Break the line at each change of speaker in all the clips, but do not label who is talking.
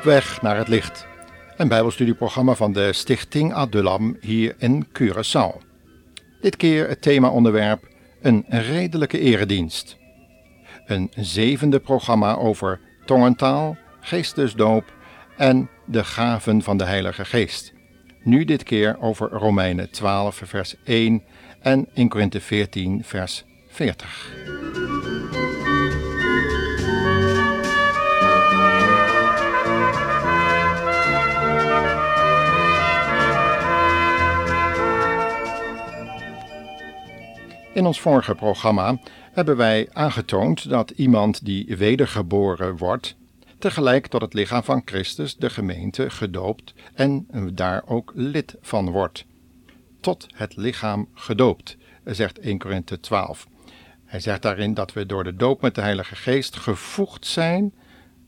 Op weg naar het licht. Een Bijbelstudieprogramma van de Stichting Adulam hier in Curaçao. Dit keer het themaonderwerp een redelijke eredienst. Een zevende programma over tongentaal, geestesdoop en de gaven van de Heilige Geest. Nu dit keer over Romeinen 12 vers 1 en in Korinthe 14 vers 40. In ons vorige programma hebben wij aangetoond dat iemand die wedergeboren wordt, tegelijk tot het lichaam van Christus, de gemeente, gedoopt en daar ook lid van wordt. Tot het lichaam gedoopt, zegt 1 Korinthe 12. Hij zegt daarin dat we door de doop met de Heilige Geest gevoegd zijn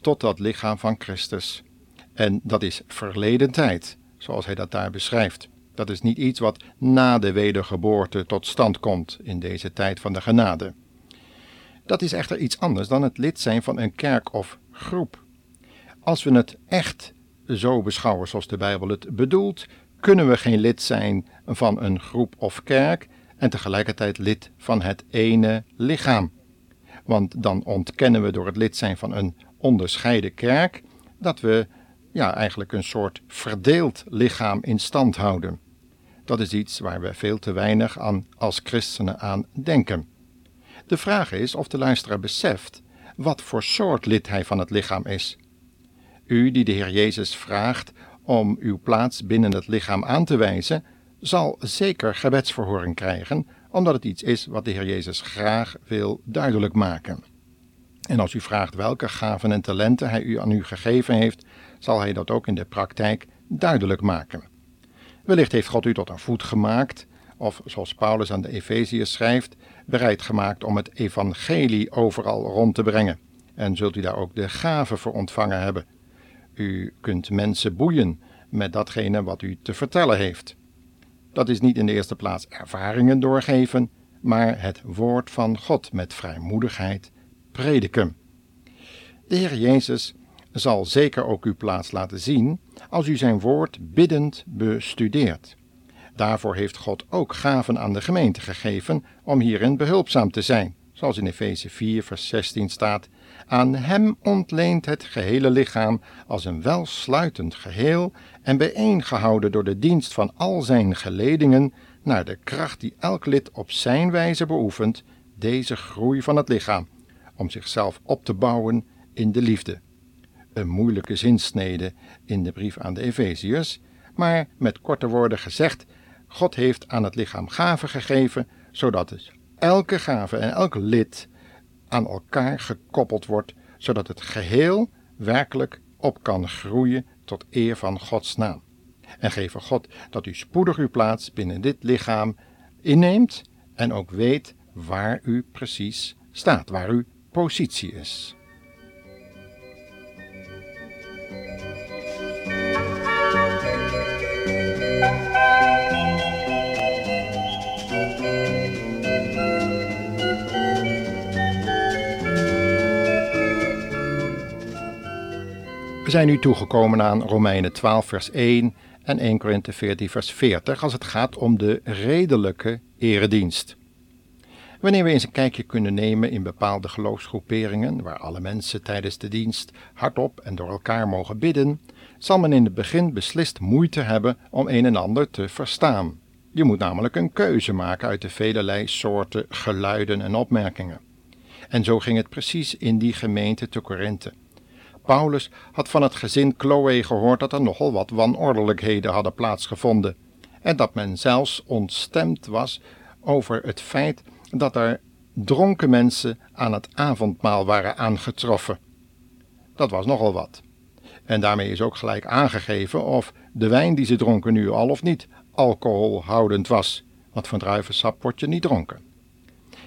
tot dat lichaam van Christus. En dat is verleden tijd, zoals hij dat daar beschrijft. Dat is niet iets wat na de wedergeboorte tot stand komt in deze tijd van de genade. Dat is echter iets anders dan het lid zijn van een kerk of groep. Als we het echt zo beschouwen zoals de Bijbel het bedoelt, kunnen we geen lid zijn van een groep of kerk en tegelijkertijd lid van het ene lichaam. Want dan ontkennen we door het lid zijn van een onderscheiden kerk dat we ja, eigenlijk een soort verdeeld lichaam in stand houden. Dat is iets waar we veel te weinig aan als christenen aan denken. De vraag is of de luisteraar beseft wat voor soort lid hij van het lichaam is. U die de Heer Jezus vraagt om uw plaats binnen het lichaam aan te wijzen, zal zeker gebedsverhoring krijgen, omdat het iets is wat de Heer Jezus graag wil duidelijk maken. En als u vraagt welke gaven en talenten hij u aan u gegeven heeft, zal hij dat ook in de praktijk duidelijk maken. Wellicht heeft God u tot een voet gemaakt, of zoals Paulus aan de Efeziërs schrijft, bereid gemaakt om het evangelie overal rond te brengen. En zult u daar ook de gave voor ontvangen hebben. U kunt mensen boeien met datgene wat u te vertellen heeft. Dat is niet in de eerste plaats ervaringen doorgeven, maar het woord van God met vrijmoedigheid prediken. De Heer Jezus zal zeker ook uw plaats laten zien als u zijn woord biddend bestudeert. Daarvoor heeft God ook gaven aan de gemeente gegeven om hierin behulpzaam te zijn, zoals in Efeze 4, vers 16 staat: Aan hem ontleent het gehele lichaam als een welsluitend geheel en bijeengehouden door de dienst van al zijn geledingen, naar de kracht die elk lid op zijn wijze beoefent, deze groei van het lichaam, om zichzelf op te bouwen in de liefde een moeilijke zinsnede in de brief aan de Efeziërs, maar met korte woorden gezegd: God heeft aan het lichaam gaven gegeven, zodat dus elke gave en elk lid aan elkaar gekoppeld wordt, zodat het geheel werkelijk op kan groeien tot eer van Gods naam. En geef God dat u spoedig uw plaats binnen dit lichaam inneemt en ook weet waar u precies staat, waar uw positie is. zijn nu toegekomen aan Romeinen 12, vers 1 en 1 Korinthe 14, vers 40, als het gaat om de redelijke eredienst. Wanneer we eens een kijkje kunnen nemen in bepaalde geloofsgroeperingen, waar alle mensen tijdens de dienst hardop en door elkaar mogen bidden, zal men in het begin beslist moeite hebben om een en ander te verstaan. Je moet namelijk een keuze maken uit de velelei soorten geluiden en opmerkingen. En zo ging het precies in die gemeente te Korinthe. Paulus had van het gezin Chloe gehoord dat er nogal wat wanordelijkheden hadden plaatsgevonden en dat men zelfs ontstemd was over het feit dat er dronken mensen aan het avondmaal waren aangetroffen. Dat was nogal wat. En daarmee is ook gelijk aangegeven of de wijn die ze dronken nu al of niet alcoholhoudend was, want van druivensap wordt je niet dronken.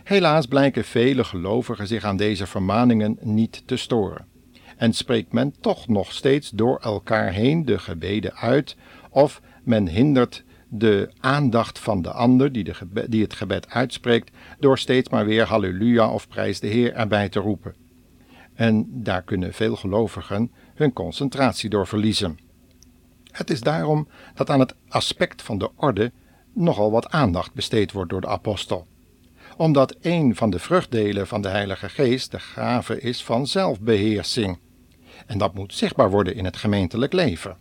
Helaas blijken vele gelovigen zich aan deze vermaningen niet te storen en spreekt men toch nog steeds door elkaar heen de gebeden uit, of men hindert de aandacht van de ander die, de die het gebed uitspreekt, door steeds maar weer halleluja of prijs de Heer erbij te roepen. En daar kunnen veel gelovigen hun concentratie door verliezen. Het is daarom dat aan het aspect van de orde nogal wat aandacht besteed wordt door de apostel. Omdat een van de vruchtdelen van de Heilige Geest de gave is van zelfbeheersing. En dat moet zichtbaar worden in het gemeentelijk leven.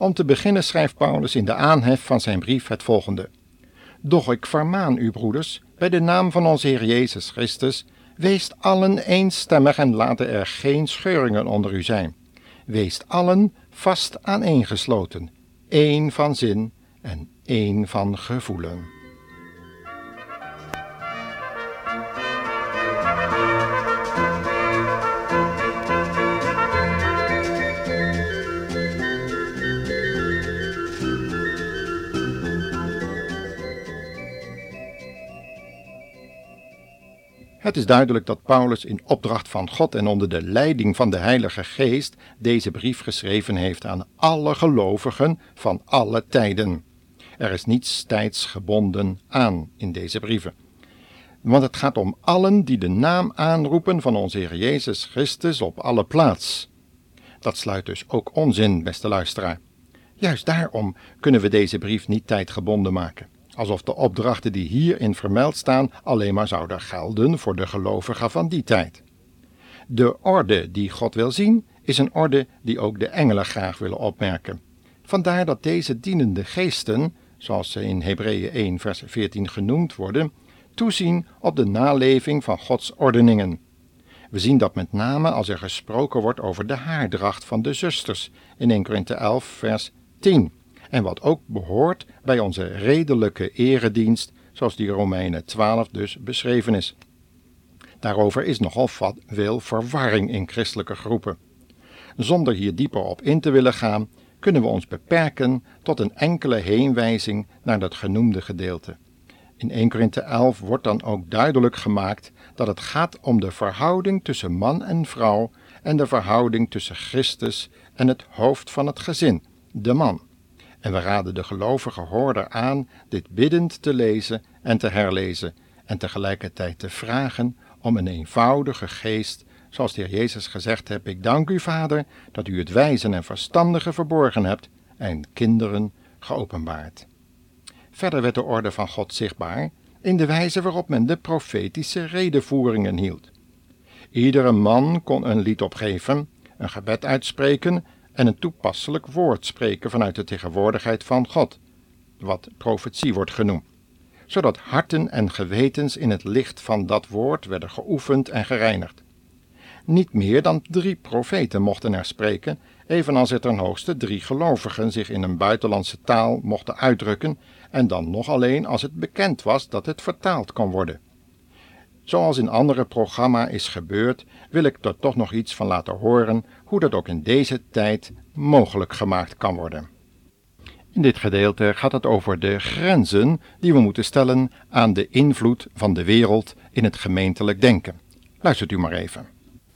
Om te beginnen schrijft Paulus in de aanhef van zijn brief het volgende: Doch ik vermaan u, broeders, bij de naam van onze Heer Jezus Christus, weest allen eenstemmig en laten er geen scheuringen onder u zijn. Weest allen vast aaneengesloten, één van zin en één van gevoelen. Het is duidelijk dat Paulus in opdracht van God en onder de leiding van de Heilige Geest deze brief geschreven heeft aan alle gelovigen van alle tijden. Er is niets tijdsgebonden aan in deze brieven. Want het gaat om allen die de naam aanroepen van onze Heer Jezus Christus op alle plaats. Dat sluit dus ook onzin, beste luisteraar. Juist daarom kunnen we deze brief niet tijdgebonden maken alsof de opdrachten die hierin vermeld staan alleen maar zouden gelden voor de gelovigen van die tijd. De orde die God wil zien, is een orde die ook de engelen graag willen opmerken. Vandaar dat deze dienende geesten, zoals ze in Hebreeën 1 vers 14 genoemd worden, toezien op de naleving van Gods ordeningen. We zien dat met name als er gesproken wordt over de haardracht van de zusters in 1 Korinthe 11 vers 10 en wat ook behoort bij onze redelijke eredienst, zoals die Romeinen 12 dus beschreven is. Daarover is nogal veel verwarring in christelijke groepen. Zonder hier dieper op in te willen gaan, kunnen we ons beperken tot een enkele heenwijzing naar dat genoemde gedeelte. In 1 Korinthe 11 wordt dan ook duidelijk gemaakt dat het gaat om de verhouding tussen man en vrouw en de verhouding tussen Christus en het hoofd van het gezin, de man. En we raden de gelovige hoorder aan dit biddend te lezen en te herlezen en tegelijkertijd te vragen om een eenvoudige geest, zoals de Heer Jezus gezegd heeft: Ik dank u, Vader, dat u het wijzen en verstandige verborgen hebt en kinderen geopenbaard. Verder werd de orde van God zichtbaar in de wijze waarop men de profetische redevoeringen hield. Iedere man kon een lied opgeven, een gebed uitspreken en een toepasselijk woord spreken vanuit de tegenwoordigheid van God, wat profetie wordt genoemd, zodat harten en gewetens in het licht van dat woord werden geoefend en gereinigd. Niet meer dan drie profeten mochten er spreken, evenals er ten hoogste drie gelovigen zich in een buitenlandse taal mochten uitdrukken, en dan nog alleen als het bekend was dat het vertaald kon worden. Zoals in andere programma is gebeurd, wil ik er toch nog iets van laten horen hoe dat ook in deze tijd mogelijk gemaakt kan worden. In dit gedeelte gaat het over de grenzen die we moeten stellen aan de invloed van de wereld in het gemeentelijk denken. Luistert u maar even.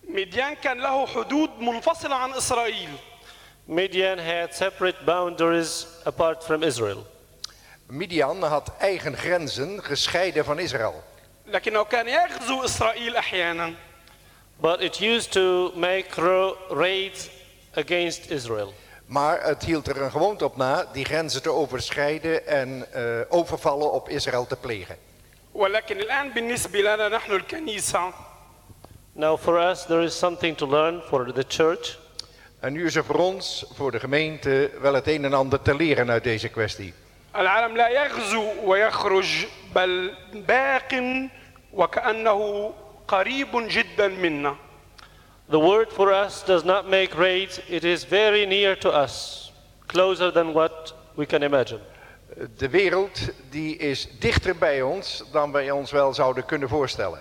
Midian kan له حدود منفصلة عن إسرائيل.
Midian had separate boundaries apart from Israel.
Midian had eigen grenzen gescheiden van Israël.
لكنه كان يغزو إسرائيل أحيانا.
But it used to make raids against Israel.
Maar het hield er een gewoonte op na die grenzen te overschrijden en uh, overvallen op Israël te plegen.
ولكن الآن بالنسبة لنا نحن الكنيسة.
Now for us there is something to learn for the church.
En nu is er voor ons, voor de gemeente, wel het een en ander te leren uit deze kwestie.
العالم لا يغزو ويخرج بل باق وكأنه قريب جدا منا.
The word for us does not make raids, it is very near to us, closer than what we can imagine.
De wereld die is dichter bij ons dan wij ons wel zouden kunnen voorstellen.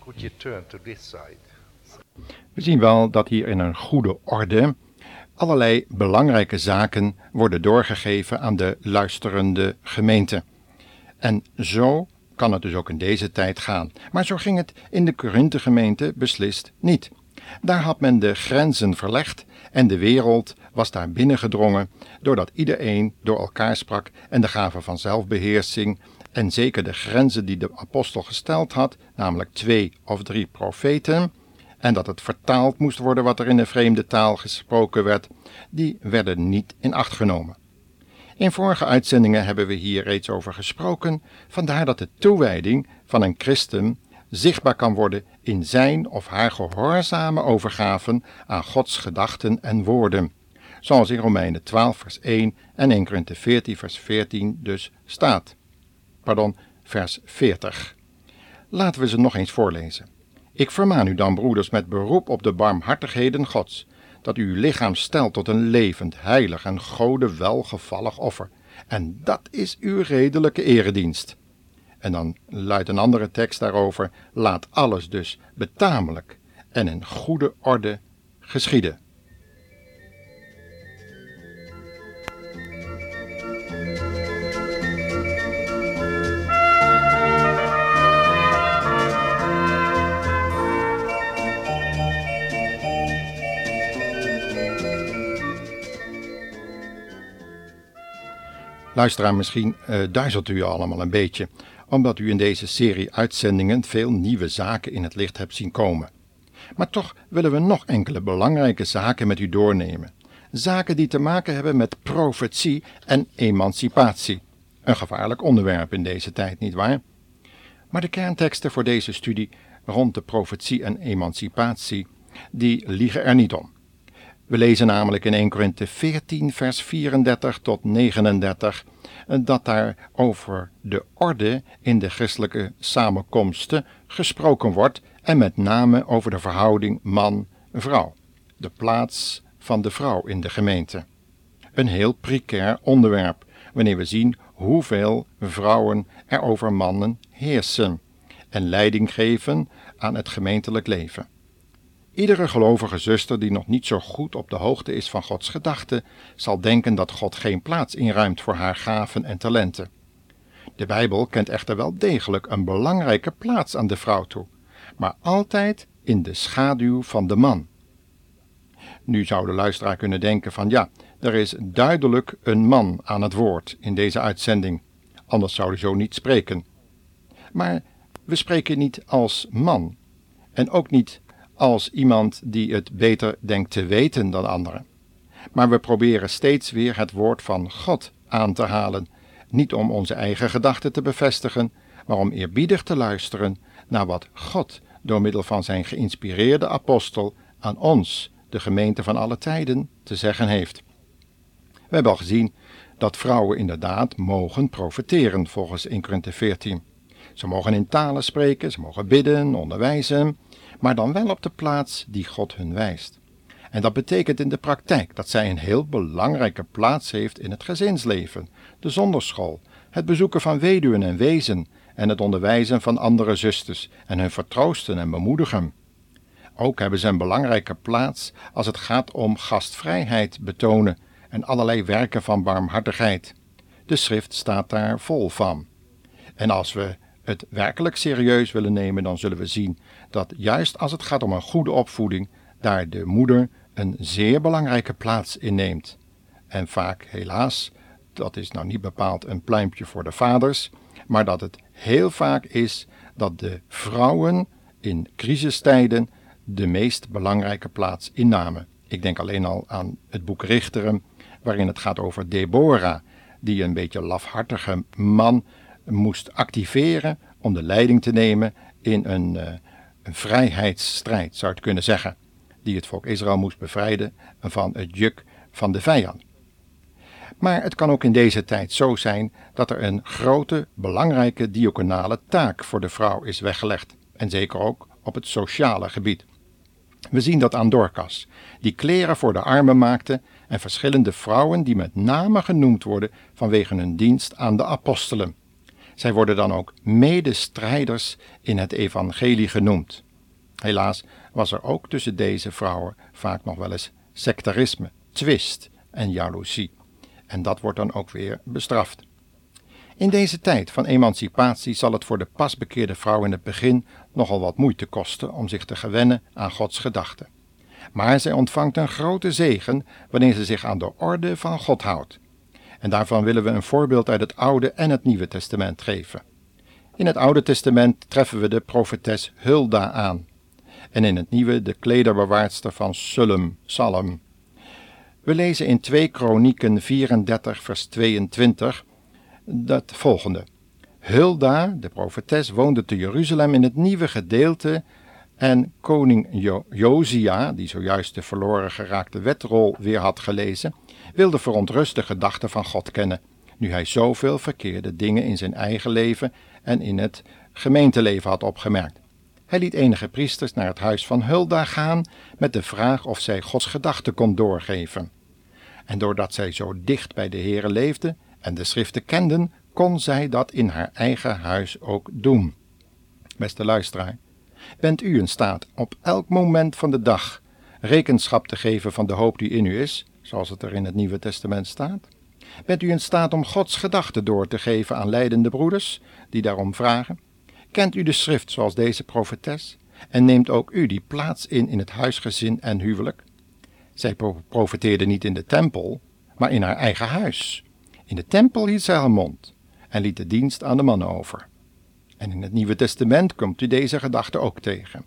Could you turn to this side?
We zien wel dat hier in een goede orde allerlei belangrijke zaken worden doorgegeven aan de luisterende gemeente. En zo kan het dus ook in deze tijd gaan. Maar zo ging het in de Korinthe gemeente beslist niet. Daar had men de grenzen verlegd en de wereld was daar binnengedrongen, doordat iedereen door elkaar sprak en de gave van zelfbeheersing en zeker de grenzen die de apostel gesteld had, namelijk twee of drie profeten, en dat het vertaald moest worden wat er in de vreemde taal gesproken werd, die werden niet in acht genomen. In vorige uitzendingen hebben we hier reeds over gesproken, vandaar dat de toewijding van een christen zichtbaar kan worden in zijn of haar gehoorzame overgaven aan Gods gedachten en woorden, zoals in Romeinen 12 vers 1 en 1 Korinthe 14 vers 14 dus staat. Pardon, vers 40. Laten we ze nog eens voorlezen. Ik vermaan u dan, broeders, met beroep op de barmhartigheden Gods, dat u uw lichaam stelt tot een levend, heilig en gode welgevallig offer. En dat is uw redelijke eredienst. En dan luidt een andere tekst daarover: laat alles dus betamelijk en in goede orde geschieden. Luisteraar, misschien uh, duizelt u allemaal een beetje, omdat u in deze serie uitzendingen veel nieuwe zaken in het licht hebt zien komen. Maar toch willen we nog enkele belangrijke zaken met u doornemen. Zaken die te maken hebben met profetie en emancipatie. Een gevaarlijk onderwerp in deze tijd, nietwaar? Maar de kernteksten voor deze studie rond de profetie en emancipatie, die liegen er niet om. We lezen namelijk in 1 Korinthe 14, vers 34 tot 39 dat daar over de orde in de christelijke samenkomsten gesproken wordt en met name over de verhouding man-vrouw, de plaats van de vrouw in de gemeente. Een heel precair onderwerp wanneer we zien hoeveel vrouwen er over mannen heersen en leiding geven aan het gemeentelijk leven. Iedere gelovige zuster die nog niet zo goed op de hoogte is van Gods gedachten, zal denken dat God geen plaats inruimt voor haar gaven en talenten. De Bijbel kent echter wel degelijk een belangrijke plaats aan de vrouw toe, maar altijd in de schaduw van de man. Nu zou de luisteraar kunnen denken van ja, er is duidelijk een man aan het woord in deze uitzending, anders zou hij zo niet spreken. Maar we spreken niet als man en ook niet als iemand die het beter denkt te weten dan anderen. Maar we proberen steeds weer het woord van God aan te halen, niet om onze eigen gedachten te bevestigen, maar om eerbiedig te luisteren naar wat God door middel van zijn geïnspireerde apostel aan ons, de gemeente van alle tijden, te zeggen heeft. We hebben al gezien dat vrouwen inderdaad mogen profeteren volgens 1 Korinthe 14. Ze mogen in talen spreken, ze mogen bidden, onderwijzen, maar dan wel op de plaats die God hun wijst. En dat betekent in de praktijk dat zij een heel belangrijke plaats heeft in het gezinsleven, de zonderschool, het bezoeken van weduwen en wezen en het onderwijzen van andere zusters en hun vertroosten en bemoedigen. Ook hebben ze een belangrijke plaats als het gaat om gastvrijheid betonen en allerlei werken van barmhartigheid. De schrift staat daar vol van. En als we het werkelijk serieus willen nemen, dan zullen we zien dat juist als het gaat om een goede opvoeding, daar de moeder een zeer belangrijke plaats inneemt. En vaak, helaas, dat is nou niet bepaald een pluimpje voor de vaders, maar dat het heel vaak is dat de vrouwen in crisistijden de meest belangrijke plaats innamen. Ik denk alleen al aan het boek Richteren, waarin het gaat over Deborah, die een beetje lafhartige man moest activeren om de leiding te nemen in een, uh, een vrijheidsstrijd, zou je kunnen zeggen, die het volk Israël moest bevrijden van het juk van de vijand. Maar het kan ook in deze tijd zo zijn dat er een grote, belangrijke diaconale taak voor de vrouw is weggelegd, en zeker ook op het sociale gebied. We zien dat aan Dorcas, die kleren voor de armen maakte, en verschillende vrouwen die met name genoemd worden vanwege hun dienst aan de apostelen. Zij worden dan ook medestrijders in het evangelie genoemd. Helaas was er ook tussen deze vrouwen vaak nog wel eens sectarisme, twist en jaloezie. En dat wordt dan ook weer bestraft. In deze tijd van emancipatie zal het voor de pasbekeerde vrouw in het begin nogal wat moeite kosten om zich te gewennen aan Gods gedachten. Maar zij ontvangt een grote zegen wanneer ze zich aan de orde van God houdt en daarvan willen we een voorbeeld uit het Oude en het Nieuwe Testament geven. In het Oude Testament treffen we de profetes Hulda aan. en in het nieuwe de klederbewaardster van Sullum, Salem. We lezen in 2 Kronieken 34 vers 22 dat volgende. Hulda, de profetes, woonde te Jeruzalem in het nieuwe gedeelte en koning jo Josia, die zojuist de verloren geraakte wetrol weer had gelezen, wilde verontrust de gedachten van God kennen, nu hij zoveel verkeerde dingen in zijn eigen leven en in het gemeenteleven had opgemerkt. Hij liet enige priesters naar het huis van Hulda gaan met de vraag of zij Gods gedachten kon doorgeven. En doordat zij zo dicht bij de Heere leefde en de schriften kenden, kon zij dat in haar eigen huis ook doen. Beste luisteraar, bent u in staat op elk moment van de dag rekenschap te geven van de hoop die in u is, zoals het er in het Nieuwe Testament staat? Bent u in staat om Gods gedachten door te geven aan leidende broeders die daarom vragen? Kent u de schrift zoals deze profetes? En neemt ook u die plaats in in het huisgezin en huwelijk? Zij profeteerde niet in de tempel, maar in haar eigen huis. In de tempel hield zij haar mond en liet de dienst aan de mannen over. En in het Nieuwe Testament komt u deze gedachte ook tegen.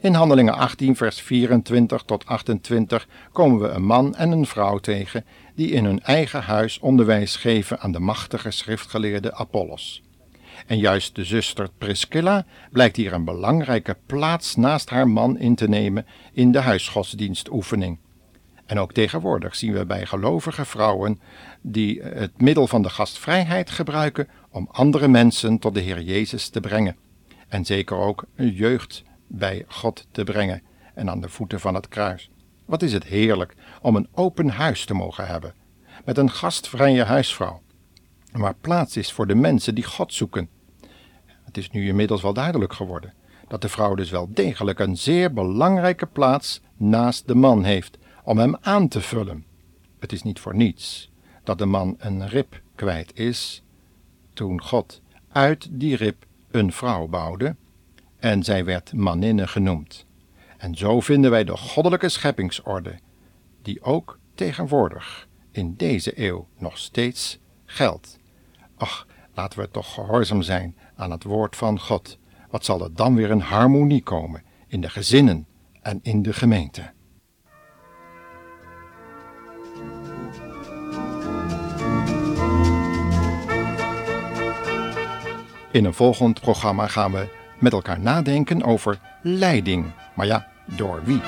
In Handelingen 18, vers 24 tot 28 komen we een man en een vrouw tegen die in hun eigen huis onderwijs geven aan de machtige schriftgeleerde Apollos. En juist de zuster Priscilla blijkt hier een belangrijke plaats naast haar man in te nemen in de huisgodsdienstoefening. En ook tegenwoordig zien we bij gelovige vrouwen die het middel van de gastvrijheid gebruiken om andere mensen tot de Heer Jezus te brengen. En zeker ook jeugd bij God te brengen en aan de voeten van het kruis. Wat is het heerlijk om een open huis te mogen hebben, met een gastvrije huisvrouw, waar plaats is voor de mensen die God zoeken. Het is nu inmiddels wel duidelijk geworden dat de vrouw dus wel degelijk een zeer belangrijke plaats naast de man heeft om hem aan te vullen. Het is niet voor niets dat de man een rib kwijt is toen God uit die rib een vrouw bouwde en zij werd maninne genoemd. En zo vinden wij de goddelijke scheppingsorde, die ook tegenwoordig in deze eeuw nog steeds geldt. Ach, laten we toch gehoorzaam zijn aan het woord van God. Wat zal er dan weer een harmonie komen in de gezinnen en in de gemeente? In een volgend programma gaan we met elkaar nadenken over leiding. Maar ja, door wie?